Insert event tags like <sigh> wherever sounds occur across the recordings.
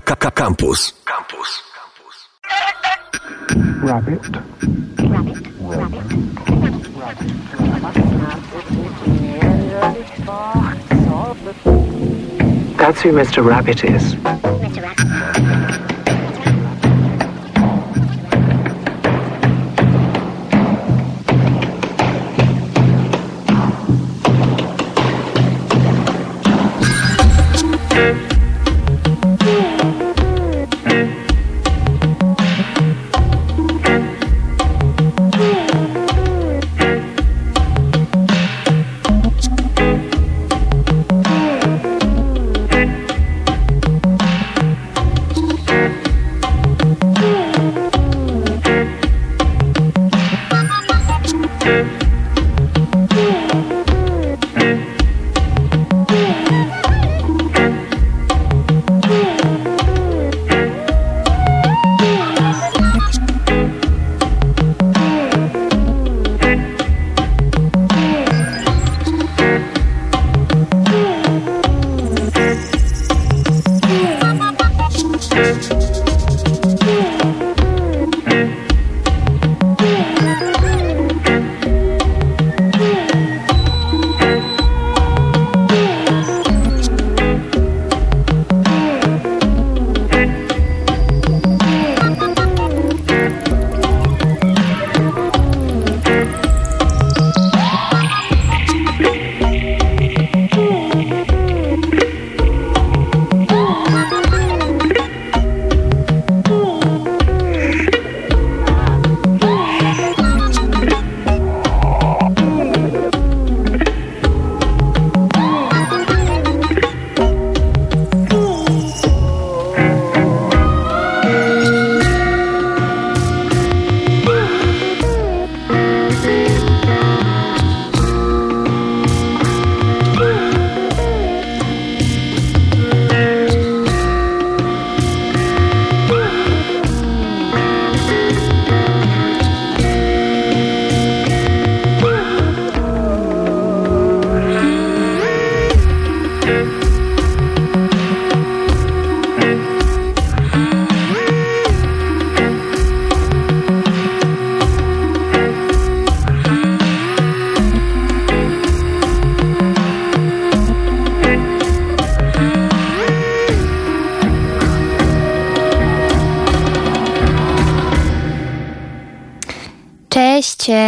Campus. Campus. Rabbit. Rabbit. That's who Mr. Rabbit is. Mr. Rabbit.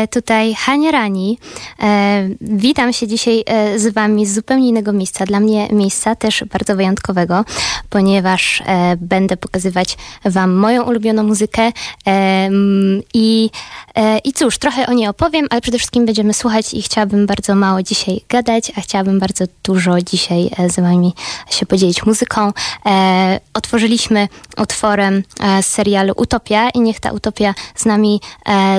Tutaj Hania Rani. E, witam się dzisiaj e, z Wami z zupełnie innego miejsca. Dla mnie miejsca też bardzo wyjątkowego, ponieważ e, będę pokazywać Wam moją ulubioną muzykę i, i cóż, trochę o niej opowiem, ale przede wszystkim będziemy słuchać i chciałabym bardzo mało dzisiaj gadać, a chciałabym bardzo dużo dzisiaj z Wami się podzielić muzyką. otworzyliśmy utworem z serialu Utopia i niech ta utopia z nami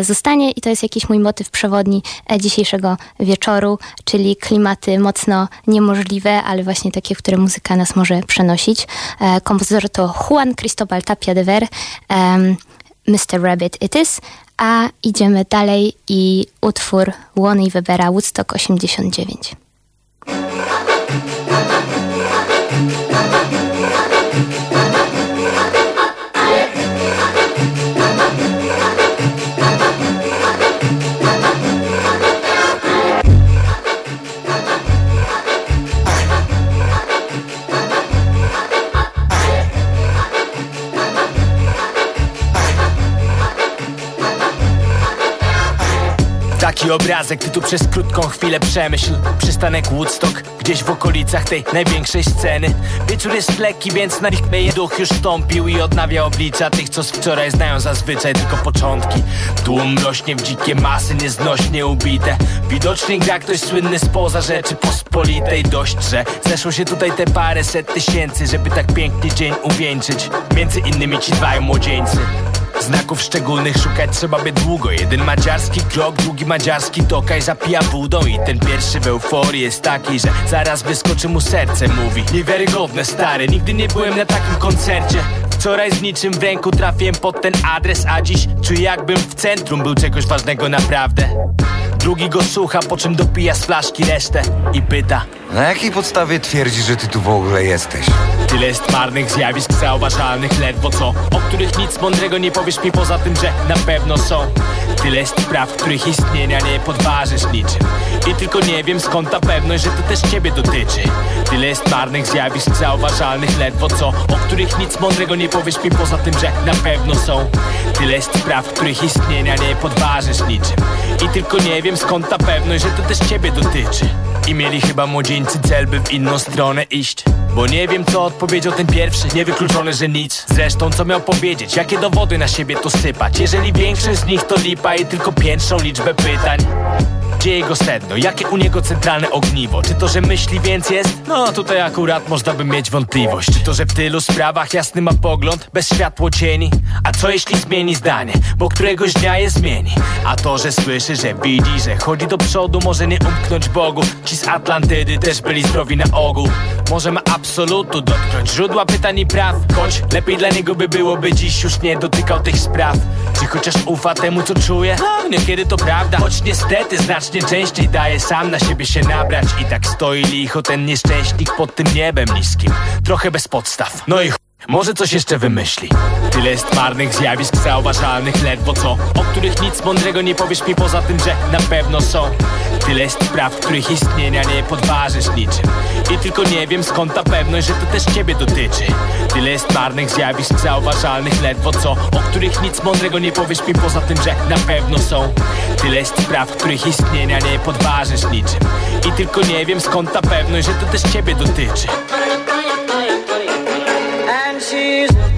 zostanie i to jest jakiś mój motyw przewodni dzisiejszego wieczoru, czyli klimaty mocno niemożliwe, ale właśnie takie, w które muzyka nas może przenosić. E, kompozytor to Juan Cristobal Tapia de Ver, Mr. Rabbit It Is, a idziemy dalej i utwór Łony Webera Woodstock 89. Taki obrazek, ty tu przez krótką chwilę przemyśl. Przystanek Woodstock, gdzieś w okolicach tej największej sceny. Wieczór jest lekki, więc na nich duch. Już stąpił I odnawia oblicza tych, co z wczoraj znają zazwyczaj tylko początki. Tłum rośnie w dzikie masy, nieznośnie ubite. Widocznie gra ktoś słynny spoza rzeczy pospolitej. Dość, że zeszło się tutaj te parę set tysięcy Żeby tak pięknie dzień uwieńczyć. Między innymi ci dwaj młodzieńcy Znaków szczególnych szukać trzeba by długo. Jeden madziarski krok, drugi madziarski tokaj zapija budą. I ten pierwszy w euforii jest taki, że zaraz wyskoczy mu serce Mówi, niewiarygodne stary, nigdy nie byłem na takim koncercie. Wczoraj z niczym w ręku trafiłem pod ten adres A dziś czuję jakbym w centrum był czegoś ważnego naprawdę. Drugi go słucha, po czym dopija z flaszki resztę I pyta. Na jakiej podstawie twierdzisz, że ty tu w ogóle jesteś? Tyle jest marnych zjawisk zauważalnych ledwo co O których nic mądrego nie powiesz mi poza tym, że na pewno są. Tyle jest spraw, których istnienia nie podważysz niczym. I tylko nie wiem skąd ta pewność, że to też ciebie dotyczy. Tyle jest marnych zjawisk zauważalnych ledwo co O których nic mądrego nie powiesz mi poza tym, że na pewno są. Tyle jest spraw, których istnienia nie podważysz niczym. I tylko nie wiem skąd ta pewność, że to też ciebie dotyczy. I mieli chyba młodzieńcy cel, by w inną stronę iść Bo nie wiem co odpowiedział ten pierwszy, niewykluczone, że nic. Zresztą co miał powiedzieć, jakie dowody na siebie to sypać? Jeżeli większość z nich to lipa i tylko piętrzą liczbę pytań gdzie jego sedno? Jakie u niego centralne ogniwo? Czy to, że myśli więc jest? No tutaj akurat można by mieć wątpliwość Czy to, że w tylu sprawach jasny ma pogląd, bez światło cieni? A co jeśli zmieni zdanie? Bo któregoś dnia je zmieni A to, że słyszy, że widzi, że chodzi do przodu Może nie umknąć Bogu Ci z Atlantydy też byli zdrowi na ogół Możemy absolutu dotknąć źródła pytań i praw Choć lepiej dla niego by było, by dziś już nie dotykał tych spraw Czy chociaż ufa temu, co czuje? No, niekiedy to prawda Choć niestety znacznie częściej daje sam na siebie się nabrać I tak stoi licho ten nieszczęśnik pod tym niebem niskim Trochę bez podstaw No i. Może coś jeszcze wymyśli. Tyle jest marnych zjawisk zauważalnych ledwo co O których nic mądrego nie powiesz mi poza tym, że na pewno są. Tyle jest spraw, których istnienia nie podważysz niczym. I tylko nie wiem skąd ta pewność, że to też ciebie dotyczy. Tyle jest marnych zjawisk zauważalnych ledwo co O których nic mądrego nie powiesz mi poza tym, że na pewno są. Tyle jest spraw, których istnienia nie podważysz niczym. I tylko nie wiem skąd ta pewność, że to też ciebie dotyczy season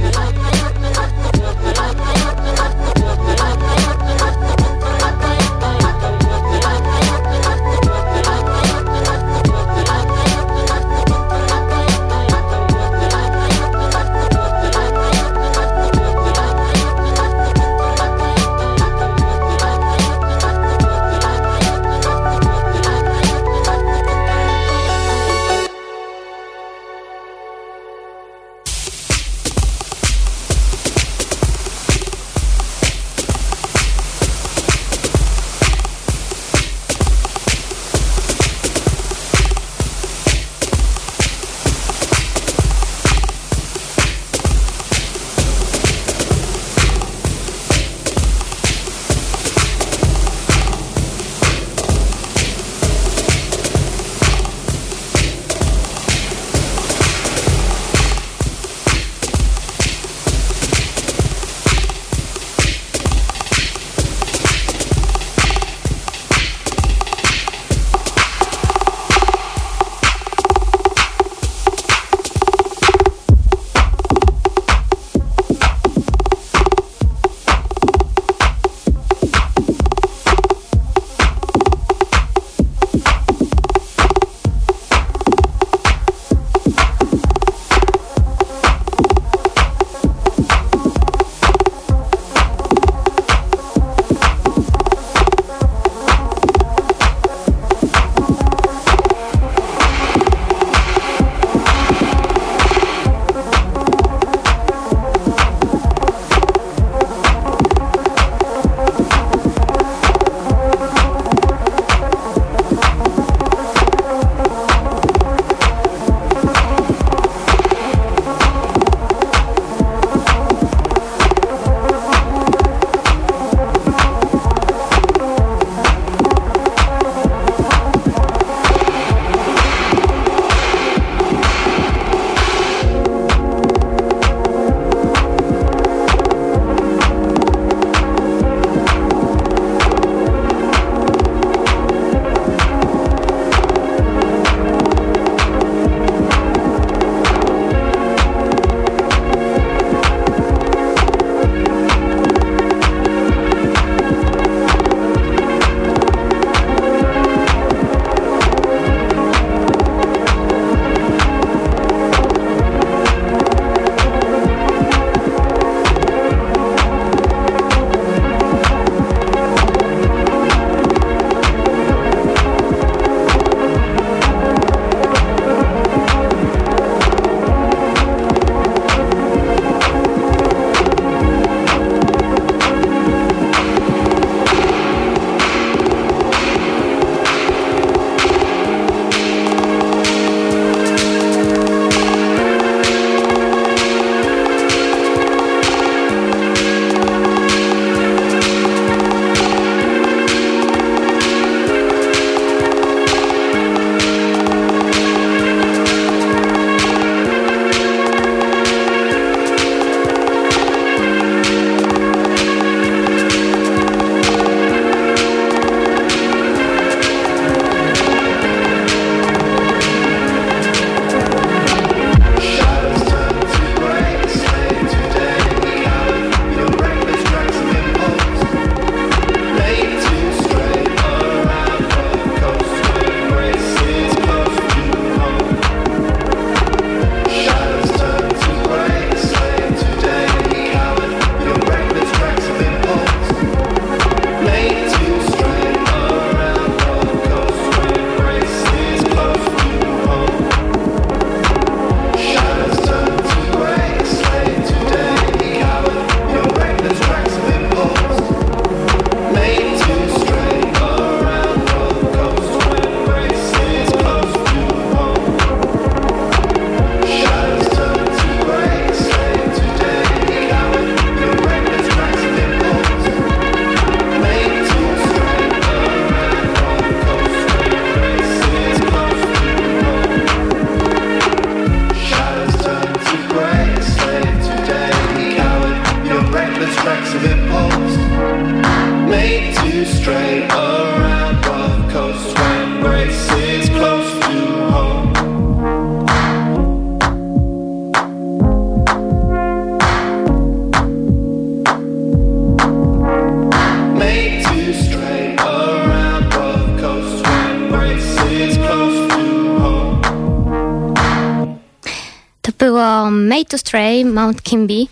Mount Kimby.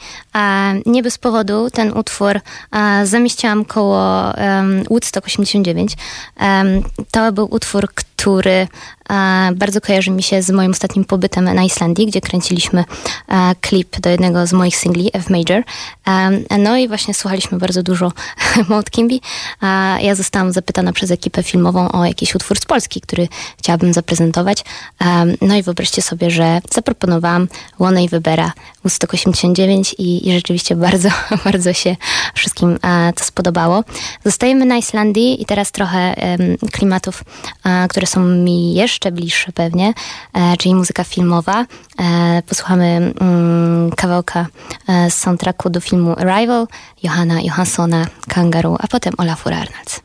Nie bez powodu ten utwór zamieściłam koło Woodstock 89. Um, to był utwór, który bardzo kojarzy mi się z moim ostatnim pobytem na Islandii, gdzie kręciliśmy klip do jednego z moich singli, F Major. No i właśnie słuchaliśmy bardzo dużo <laughs> Mount Kimby. Ja zostałam zapytana przez ekipę filmową o jakiś utwór z Polski, który chciałabym zaprezentować. No i wyobraźcie sobie, że zaproponowałam Łona i Webera Woodstock 89 i, i rzeczywiście bardzo, <laughs> bardzo się wszystkim to spodobało. Zostajemy na Islandii i teraz trochę klimatów, które są mi jeszcze bliższe pewnie, e, czyli muzyka filmowa. E, posłuchamy mm, kawałka e, z soundtracku do filmu filmu Arrival, Johanna Johanssona, Kangaroo, a potem Olafur Arnalds.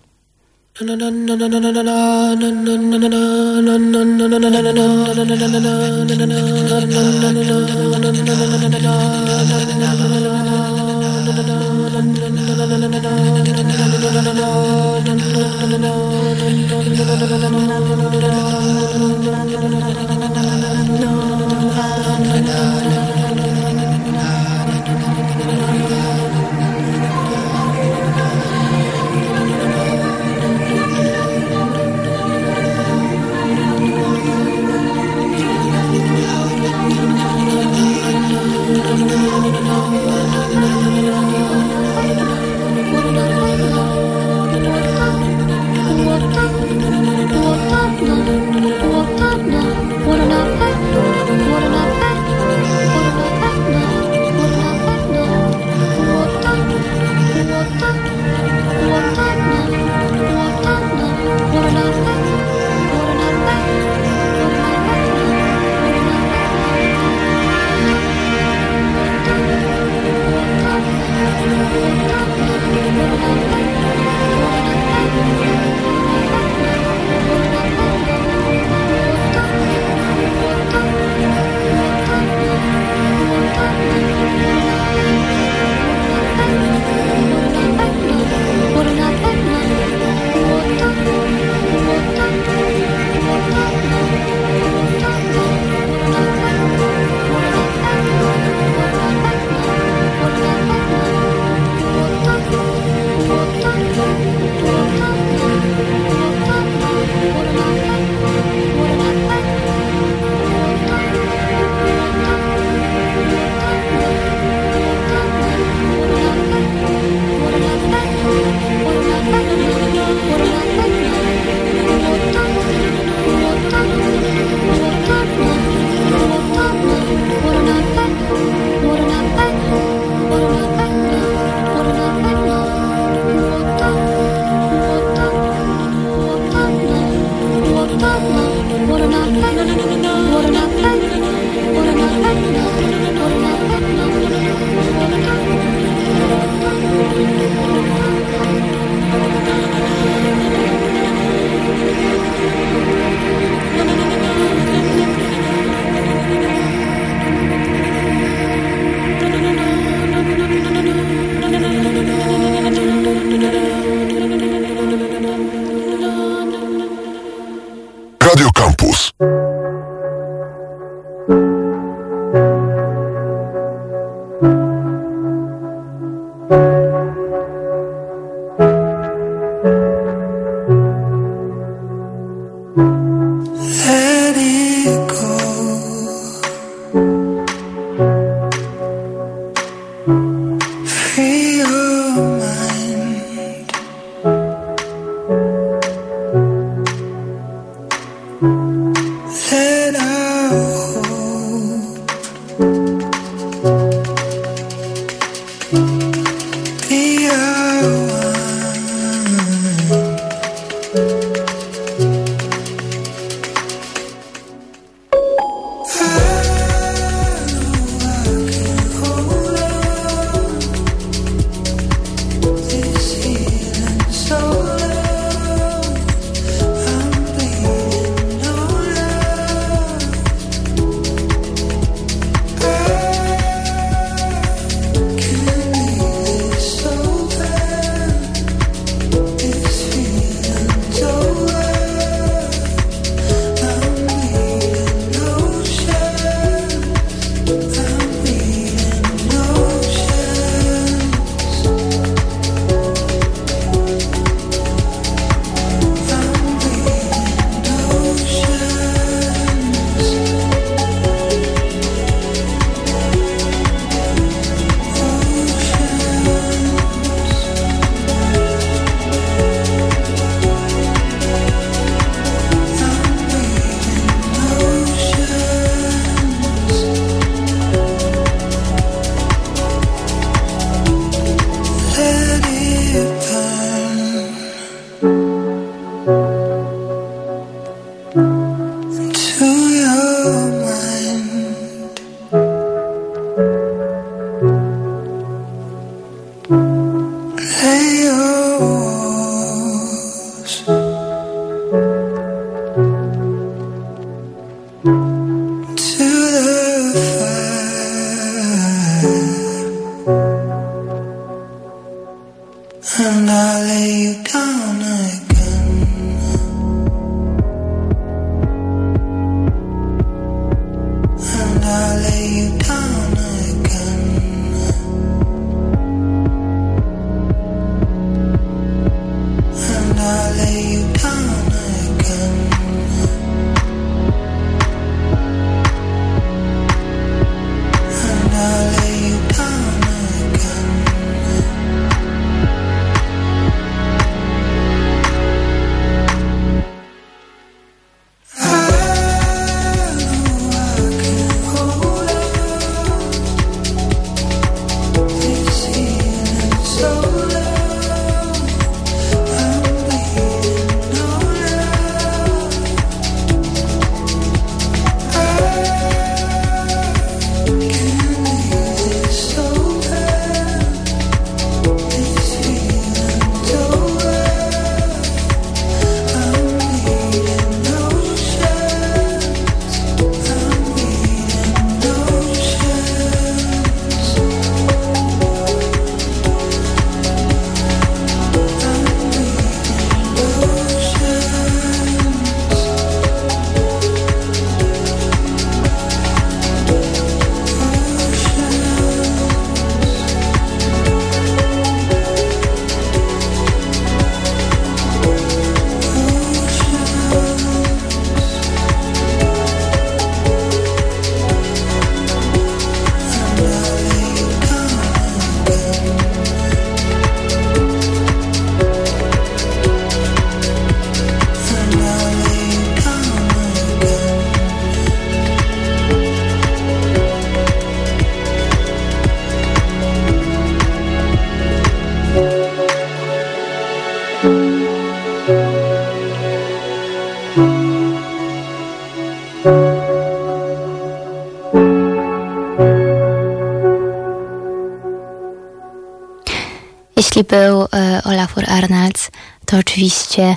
Jeśli był e, Olafur Arnalds, to oczywiście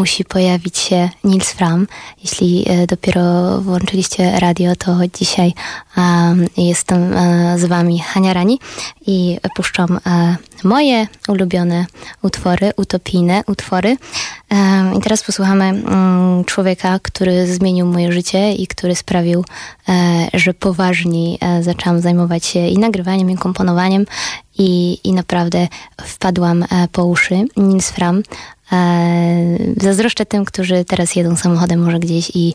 musi pojawić się Nils Fram. Jeśli e, dopiero włączyliście radio, to dzisiaj jestem e, z wami Hania Rani i puszczam e, moje ulubione utwory, utopijne utwory. I teraz posłuchamy mm, człowieka, który zmienił moje życie i który sprawił, że poważniej zaczęłam zajmować się i nagrywaniem, i komponowaniem i, i naprawdę wpadłam po uszy. Nils Fram. E, zazdroszczę tym, którzy teraz jedą samochodem może gdzieś i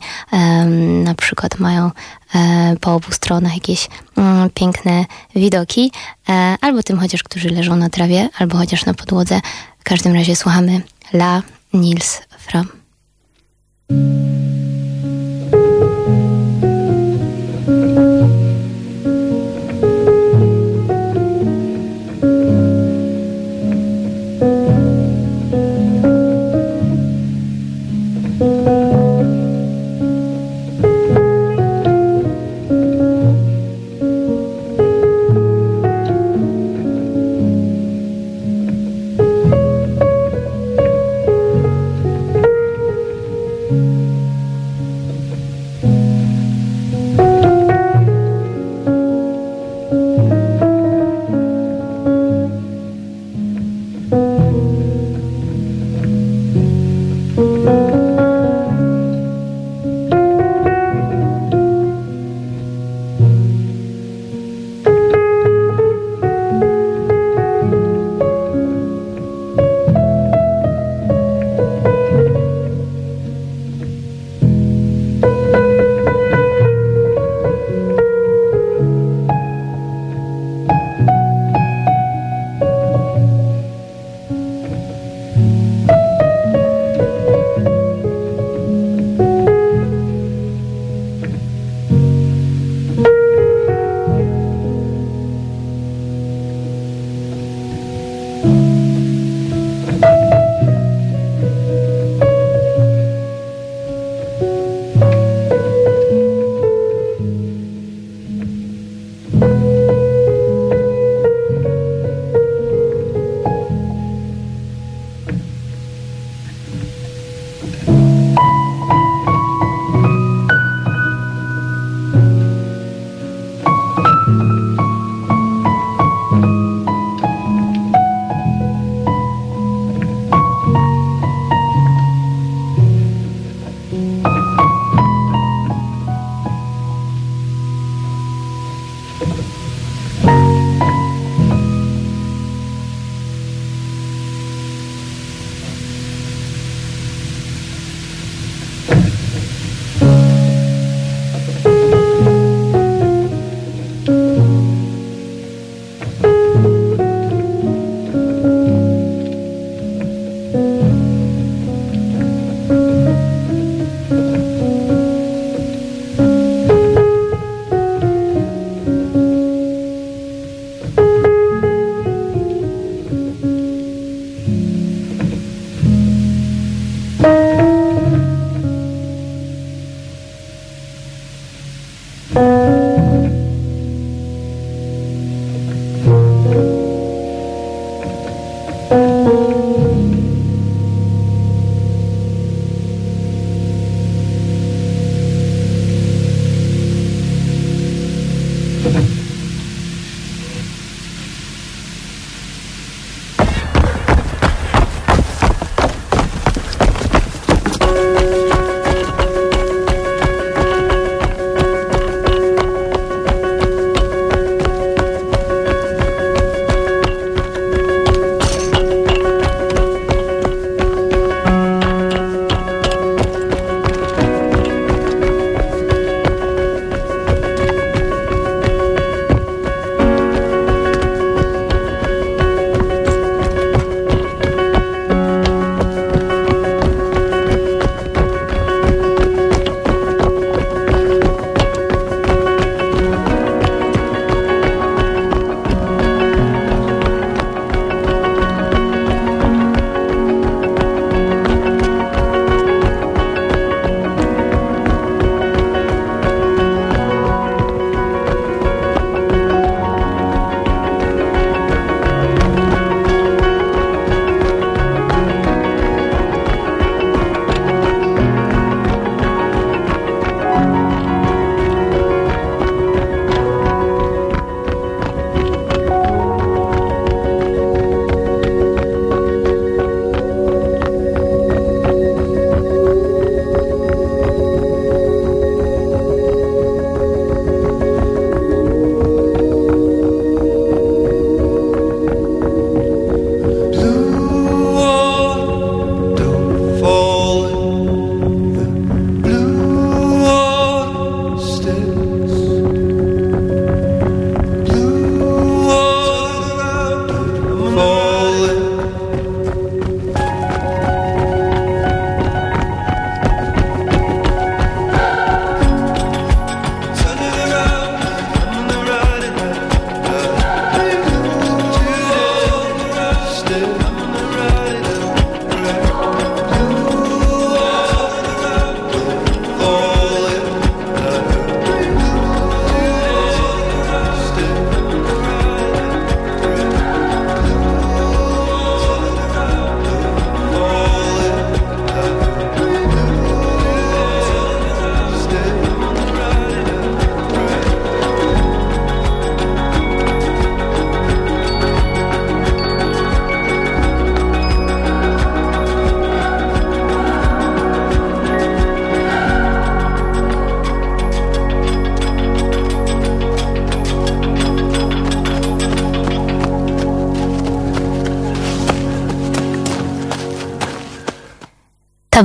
na przykład mają e, po obu stronach jakieś mm, piękne widoki, e, albo tym chociaż, którzy leżą na trawie, albo chociaż na podłodze. W każdym razie słuchamy La Nils Fram.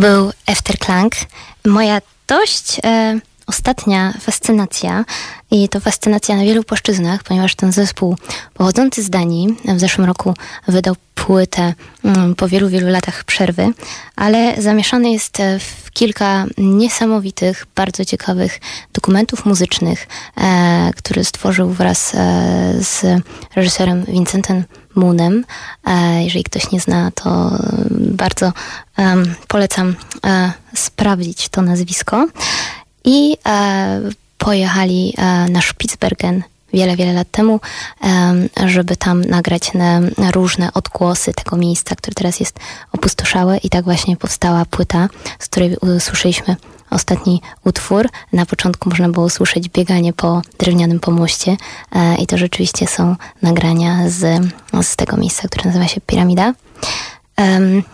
Był Efterklang. Moja dość e, ostatnia fascynacja i to fascynacja na wielu płaszczyznach, ponieważ ten zespół pochodzący z Danii w zeszłym roku wydał płytę mm, po wielu, wielu latach przerwy, ale zamieszany jest w kilka niesamowitych, bardzo ciekawych dokumentów muzycznych, e, które stworzył wraz e, z reżyserem Vincentem Moonem. E, jeżeli ktoś nie zna, to bardzo polecam e, sprawdzić to nazwisko. I e, pojechali na Spitsbergen wiele, wiele lat temu, żeby tam nagrać na różne odgłosy tego miejsca, które teraz jest opustoszałe i tak właśnie powstała płyta, z której usłyszeliśmy ostatni utwór. Na początku można było usłyszeć bieganie po drewnianym pomoście i to rzeczywiście są nagrania z, z tego miejsca, które nazywa się Piramida.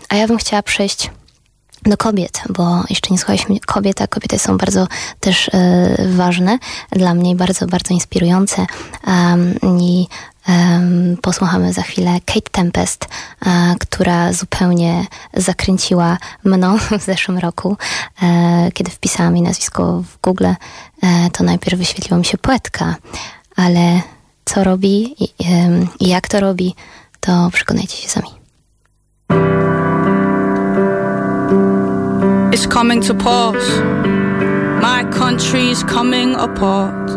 A ja bym chciała przejść do kobiet, bo jeszcze nie słuchaliśmy kobiet, a kobiety są bardzo też e, ważne dla mnie, bardzo, bardzo inspirujące i posłuchamy za chwilę Kate Tempest, e, która zupełnie zakręciła mną <laughs> w zeszłym roku. E, kiedy wpisałam jej nazwisko w Google, to najpierw wyświetliła mi się poetka, ale co robi i, jak to robi, to przekonajcie się sami. It's coming to pass. My country's coming apart.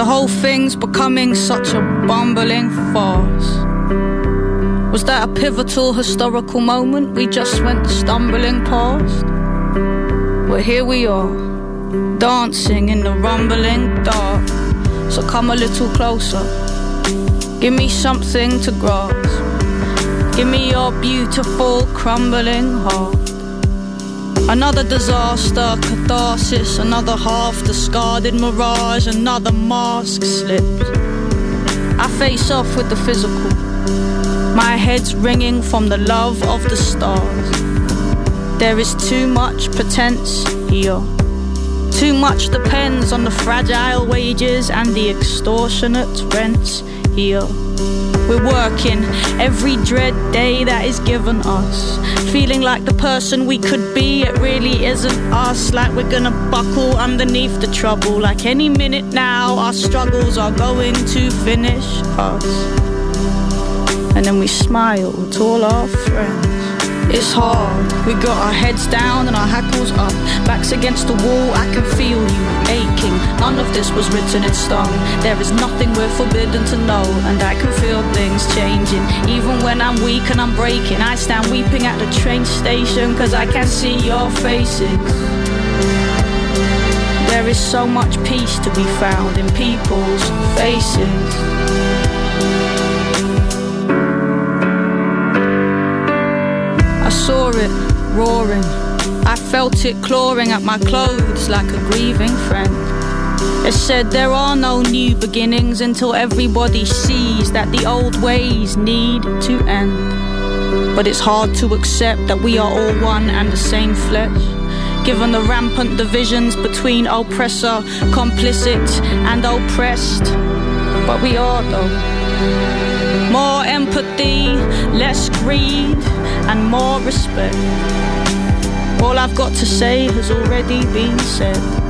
The whole thing's becoming such a bumbling farce. Was that a pivotal historical moment we just went stumbling past? Well, here we are, dancing in the rumbling dark. So come a little closer. Give me something to grasp. Give me your beautiful, crumbling heart. Another disaster, catharsis, another half discarded mirage, another mask slipped. I face off with the physical, my head's ringing from the love of the stars. There is too much pretense here. Too much depends on the fragile wages and the extortionate rents here. We're working every dread day that is given us. Feeling like the person we could be, it really isn't us. Like we're gonna buckle underneath the trouble. Like any minute now, our struggles are going to finish us. And then we smile to all our friends. It's hard. We got our heads down and our hackles up. Backs against the wall, I can feel you aching. None of this was written in stone. There is nothing we're forbidden to know, and I can feel when I'm weak and I'm breaking, I stand weeping at the train station, cause I can see your faces. There is so much peace to be found in people's faces. I saw it roaring. I felt it clawing at my clothes like a grieving friend. It said there are no new beginnings until everybody sees that the old ways need to end. But it's hard to accept that we are all one and the same flesh. Given the rampant divisions between oppressor, complicit, and oppressed. But we are though. More empathy, less greed and more respect. All I've got to say has already been said.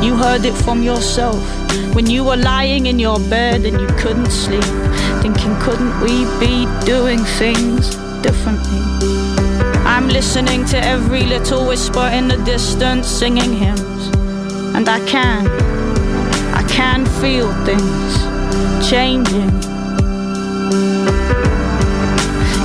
You heard it from yourself when you were lying in your bed and you couldn't sleep, thinking, couldn't we be doing things differently? I'm listening to every little whisper in the distance, singing hymns, and I can, I can feel things changing.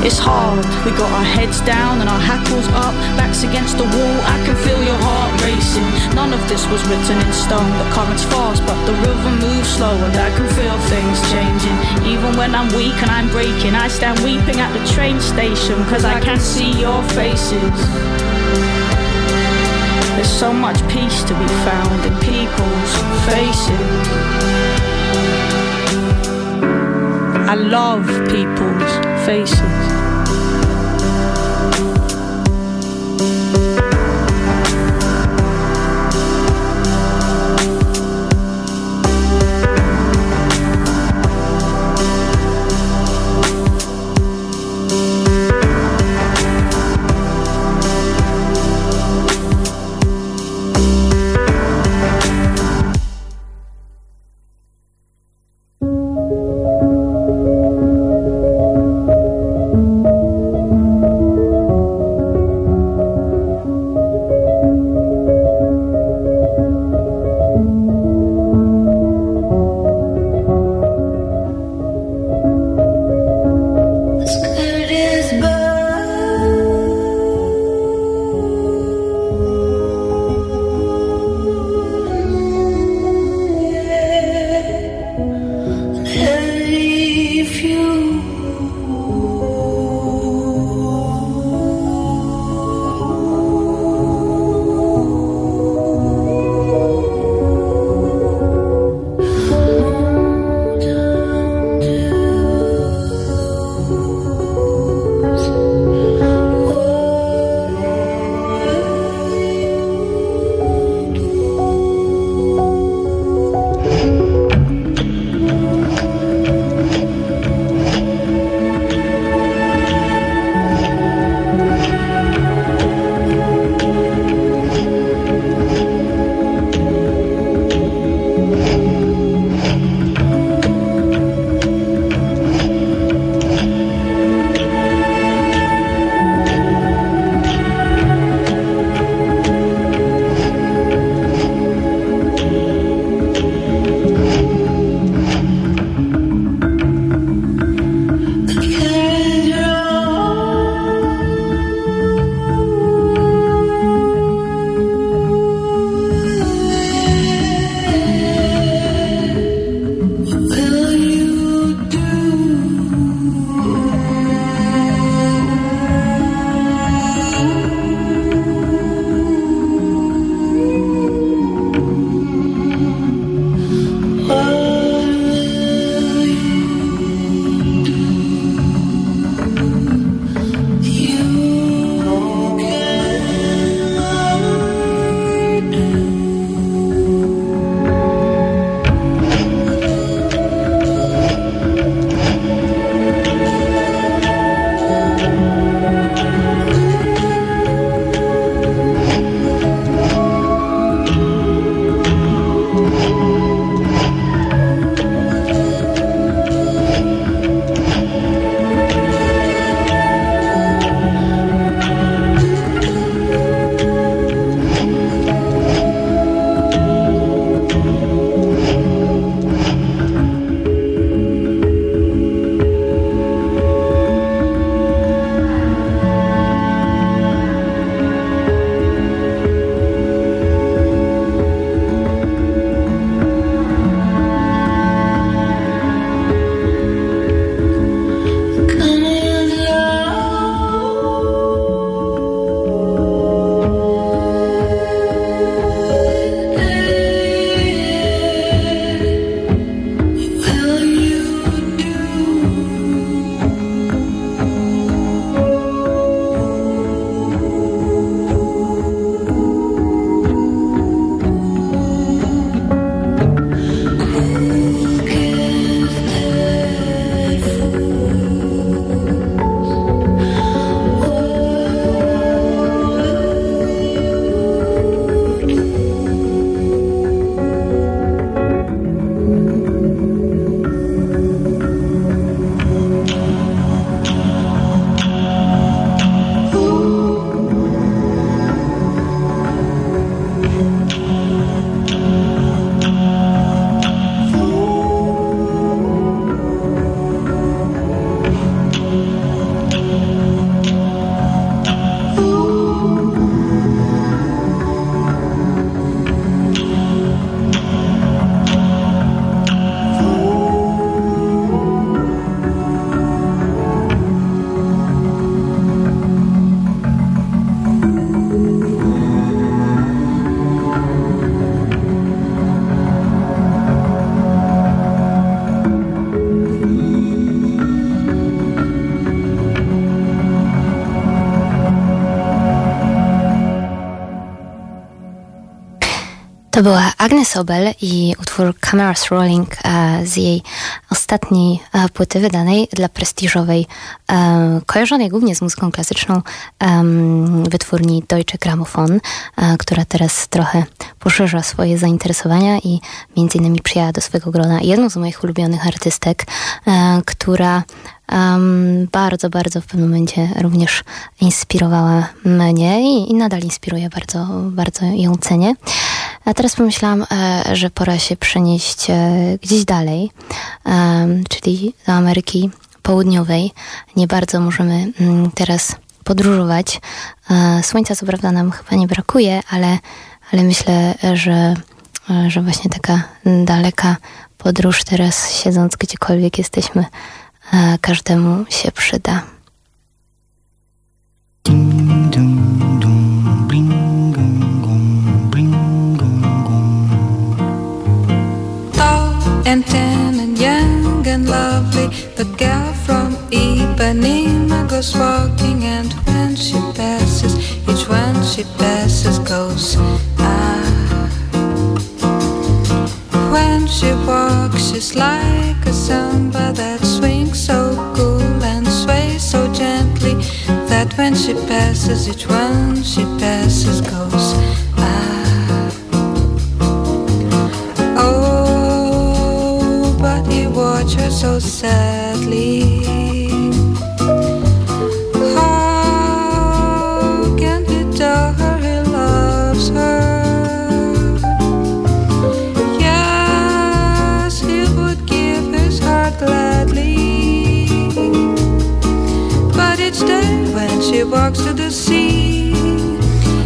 It's hard, we got our heads down and our hackles up, backs against the wall. I can feel your heart racing. None of this was written in stone. The current's fast, but the river moves slow, and I can feel things changing. Even when I'm weak and I'm breaking, I stand weeping at the train station, cause I can see your faces. There's so much peace to be found in people's faces. I love people's faces. To była Agnes Obel i utwór Cameras Rolling e, z jej ostatniej e, płyty wydanej dla prestiżowej, e, kojarzonej głównie z muzyką klasyczną wytwórni Deutsche Grammophon, która teraz trochę poszerza swoje zainteresowania i między innymi przyjęła do swojego grona jedną z moich ulubionych artystek, która um, bardzo, bardzo w pewnym momencie również inspirowała mnie i, i nadal inspiruje, bardzo, bardzo ją cenię. A teraz pomyślałam, e, że pora się przenieść e, gdzieś dalej, czyli do Ameryki Południowej. Nie bardzo możemy mm, teraz podróżować. E, słońca co prawda nam chyba nie brakuje, ale, ale myślę, że, że właśnie taka daleka podróż teraz, siedząc gdziekolwiek jesteśmy każdemu się przyda. And tan and young and lovely. The girl from Ipanema goes walking, and when she passes, each one she passes goes ah. When she walks, she's like a samba that swings so cool and sways so gently that when she passes, each one she passes goes ah. Watch her so sadly. How can he tell her he loves her? Yes, he would give his heart gladly. But each day when she walks to the sea,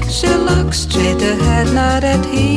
she looks straight ahead, not at him.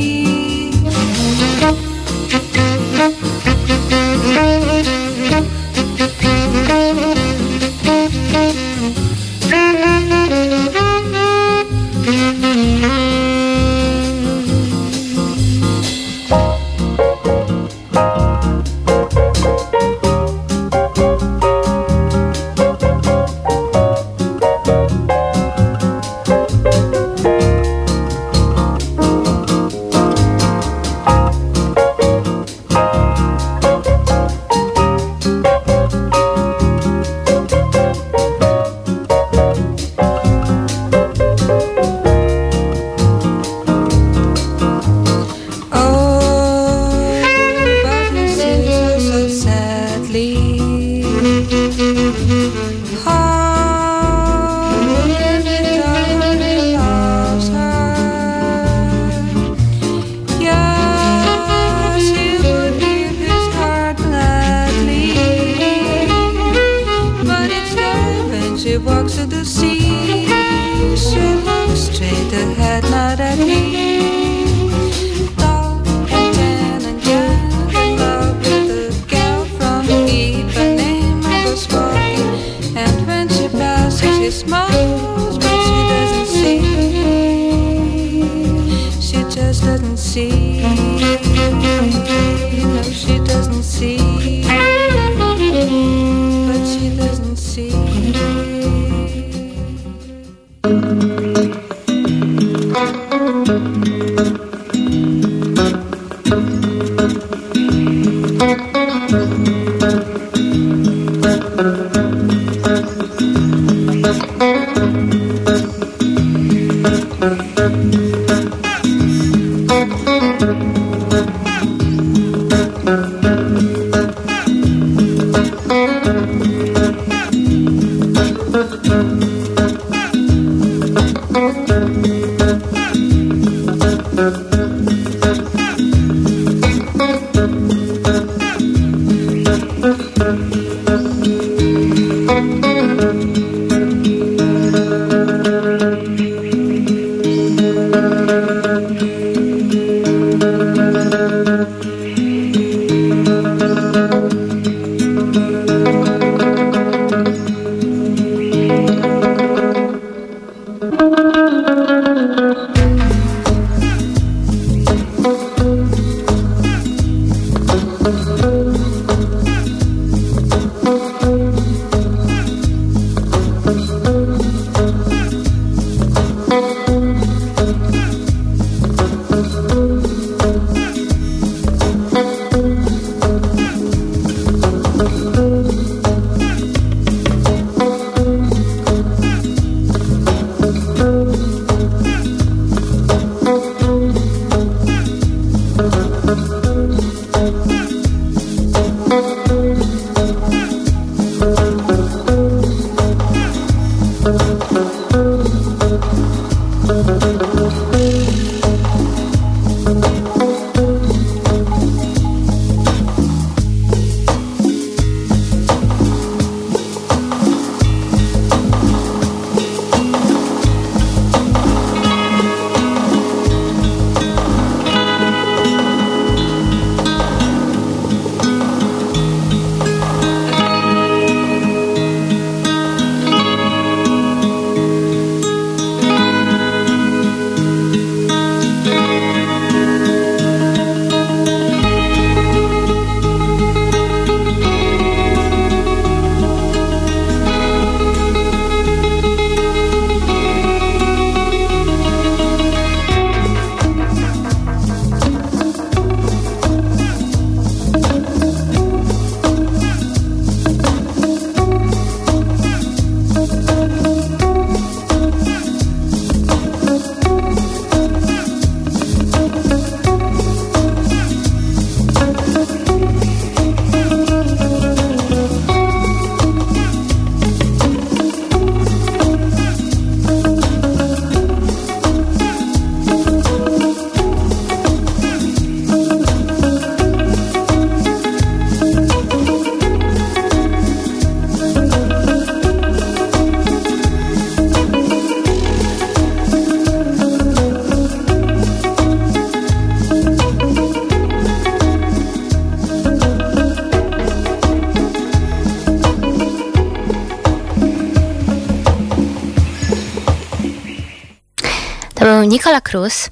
Nicola Cruz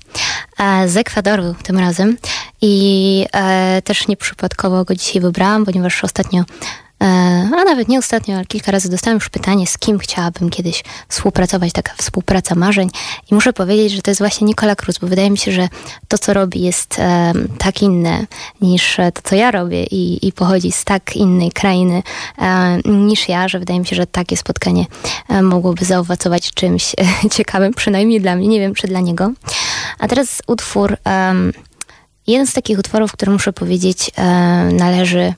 z Ekwadoru tym razem. I e, też nieprzypadkowo go dzisiaj wybrałam, ponieważ ostatnio E, a nawet nie ostatnio, ale kilka razy dostałam już pytanie, z kim chciałabym kiedyś współpracować, taka współpraca marzeń. I muszę powiedzieć, że to jest właśnie Nikola Cruz, bo wydaje mi się, że to, co robi, jest e, tak inne niż to, co ja robię i, i pochodzi z tak innej krainy e, niż ja, że wydaje mi się, że takie spotkanie mogłoby zaowocować czymś <laughs> ciekawym, przynajmniej dla mnie, nie wiem, czy dla niego. A teraz utwór, jeden z takich utworów, który muszę powiedzieć, należy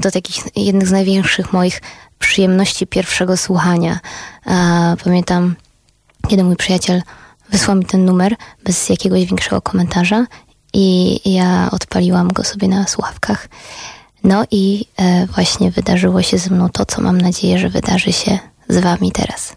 do takich jednych z największych moich przyjemności pierwszego słuchania. Pamiętam, kiedy mój przyjaciel wysłał mi ten numer bez jakiegoś większego komentarza i ja odpaliłam go sobie na słuchawkach. No i e, właśnie wydarzyło się ze mną to, co mam nadzieję, że wydarzy się z wami teraz.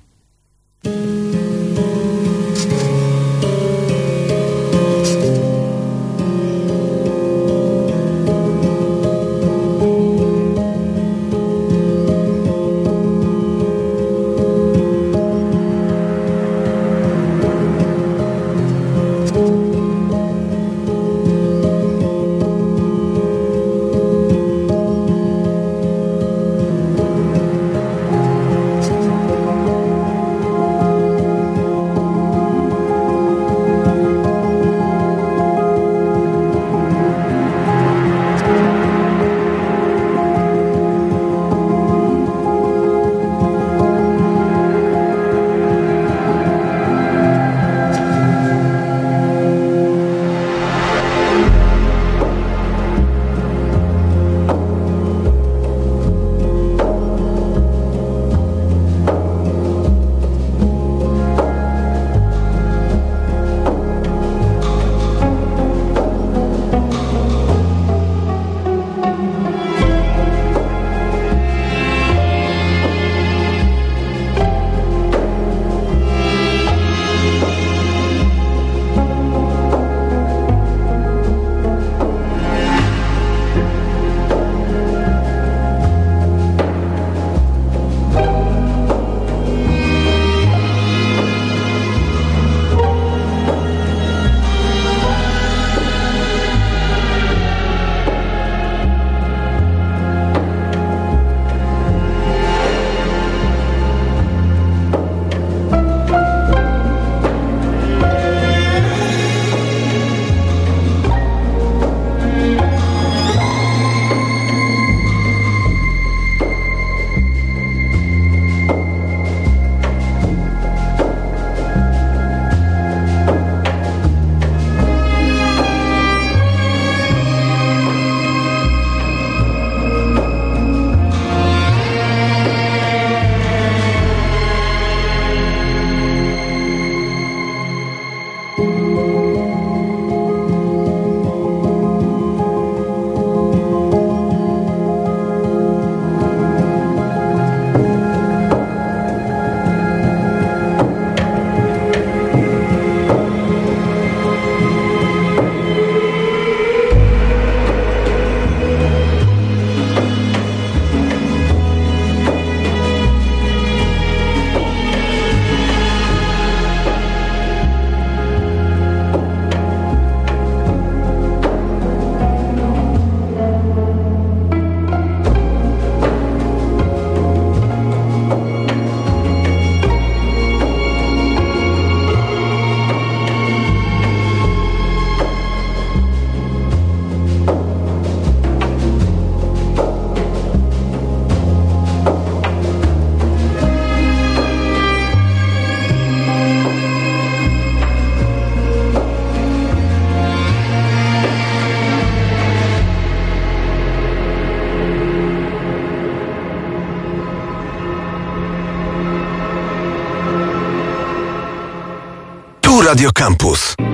Radio Campus.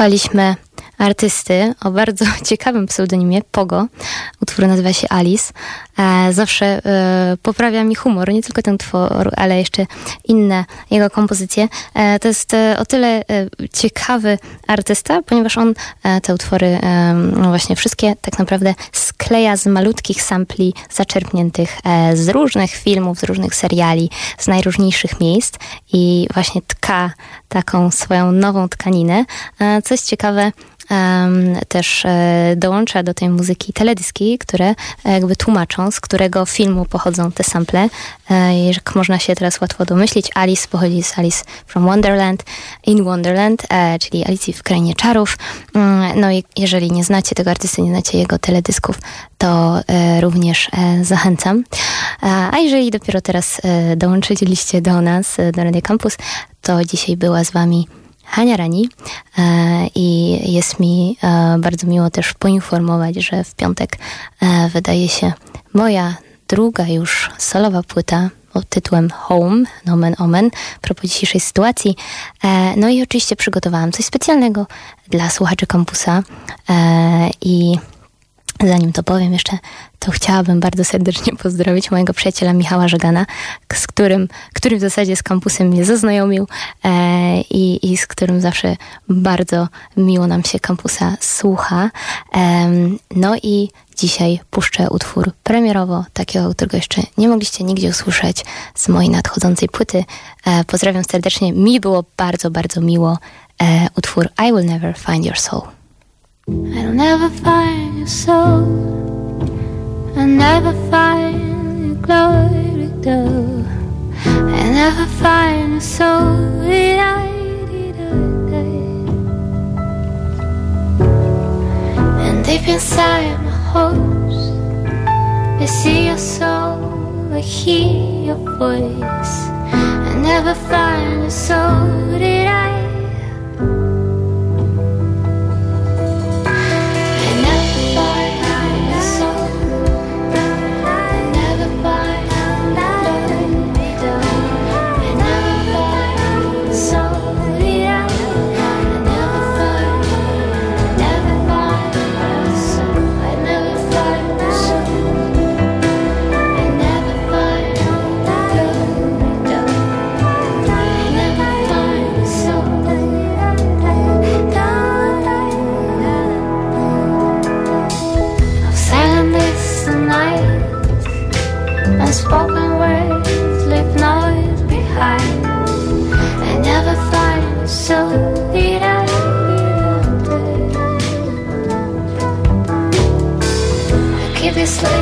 Słuchaliśmy artysty o bardzo <laughs> ciekawym pseudonimie Pogo. Utwór nazywa się Alice. E, zawsze e, poprawia mi humor, nie tylko ten utwór, ale jeszcze inne jego kompozycje. E, to jest o tyle ciekawy artysta, ponieważ on te utwory, no właśnie wszystkie tak naprawdę skleja z malutkich sampli zaczerpniętych z różnych filmów, z różnych seriali, z najróżniejszych miejsc i właśnie tka taką swoją nową tkaninę. Co jest ciekawe, też e, dołącza do tej muzyki teledyski, które e, jakby tłumaczą, z którego filmu pochodzą te sample. E, jak można się teraz łatwo domyślić, Alice pochodzi z Alice from Wonderland, in Wonderland, czyli Alicji w Krainie Czarów. Mm, No i jeżeli nie znacie tego artysty, nie znacie jego teledysków, to również zachęcam. A jeżeli dopiero teraz dołączyliście do nas, do Radio Campus, to dzisiaj była z wami Hania Rani e, i jest mi e, bardzo miło też poinformować, że w piątek e, wydaje się moja druga już solowa płyta pod tytułem Home, nomen omen, a propos dzisiejszej sytuacji. No i oczywiście przygotowałam coś specjalnego dla słuchaczy kampusa i Zanim to powiem jeszcze, to chciałabym bardzo serdecznie pozdrowić mojego przyjaciela Michała Żegana, z którym, który w zasadzie z kampusem mnie zaznajomił e, i, i z którym zawsze bardzo miło nam się kampusa słucha. Em, no i dzisiaj puszczę utwór premierowo, takiego, którego jeszcze nie mogliście nigdzie usłyszeć z mojej nadchodzącej płyty. E, pozdrawiam serdecznie. Mi było bardzo, bardzo miło. E, utwór I Will Never Find Your Soul. I'll never find your soul. I'll never find your glory though. I'll never find your soul. And deep inside my hopes, I see your soul. I hear your voice. I never find your soul. Did I? this.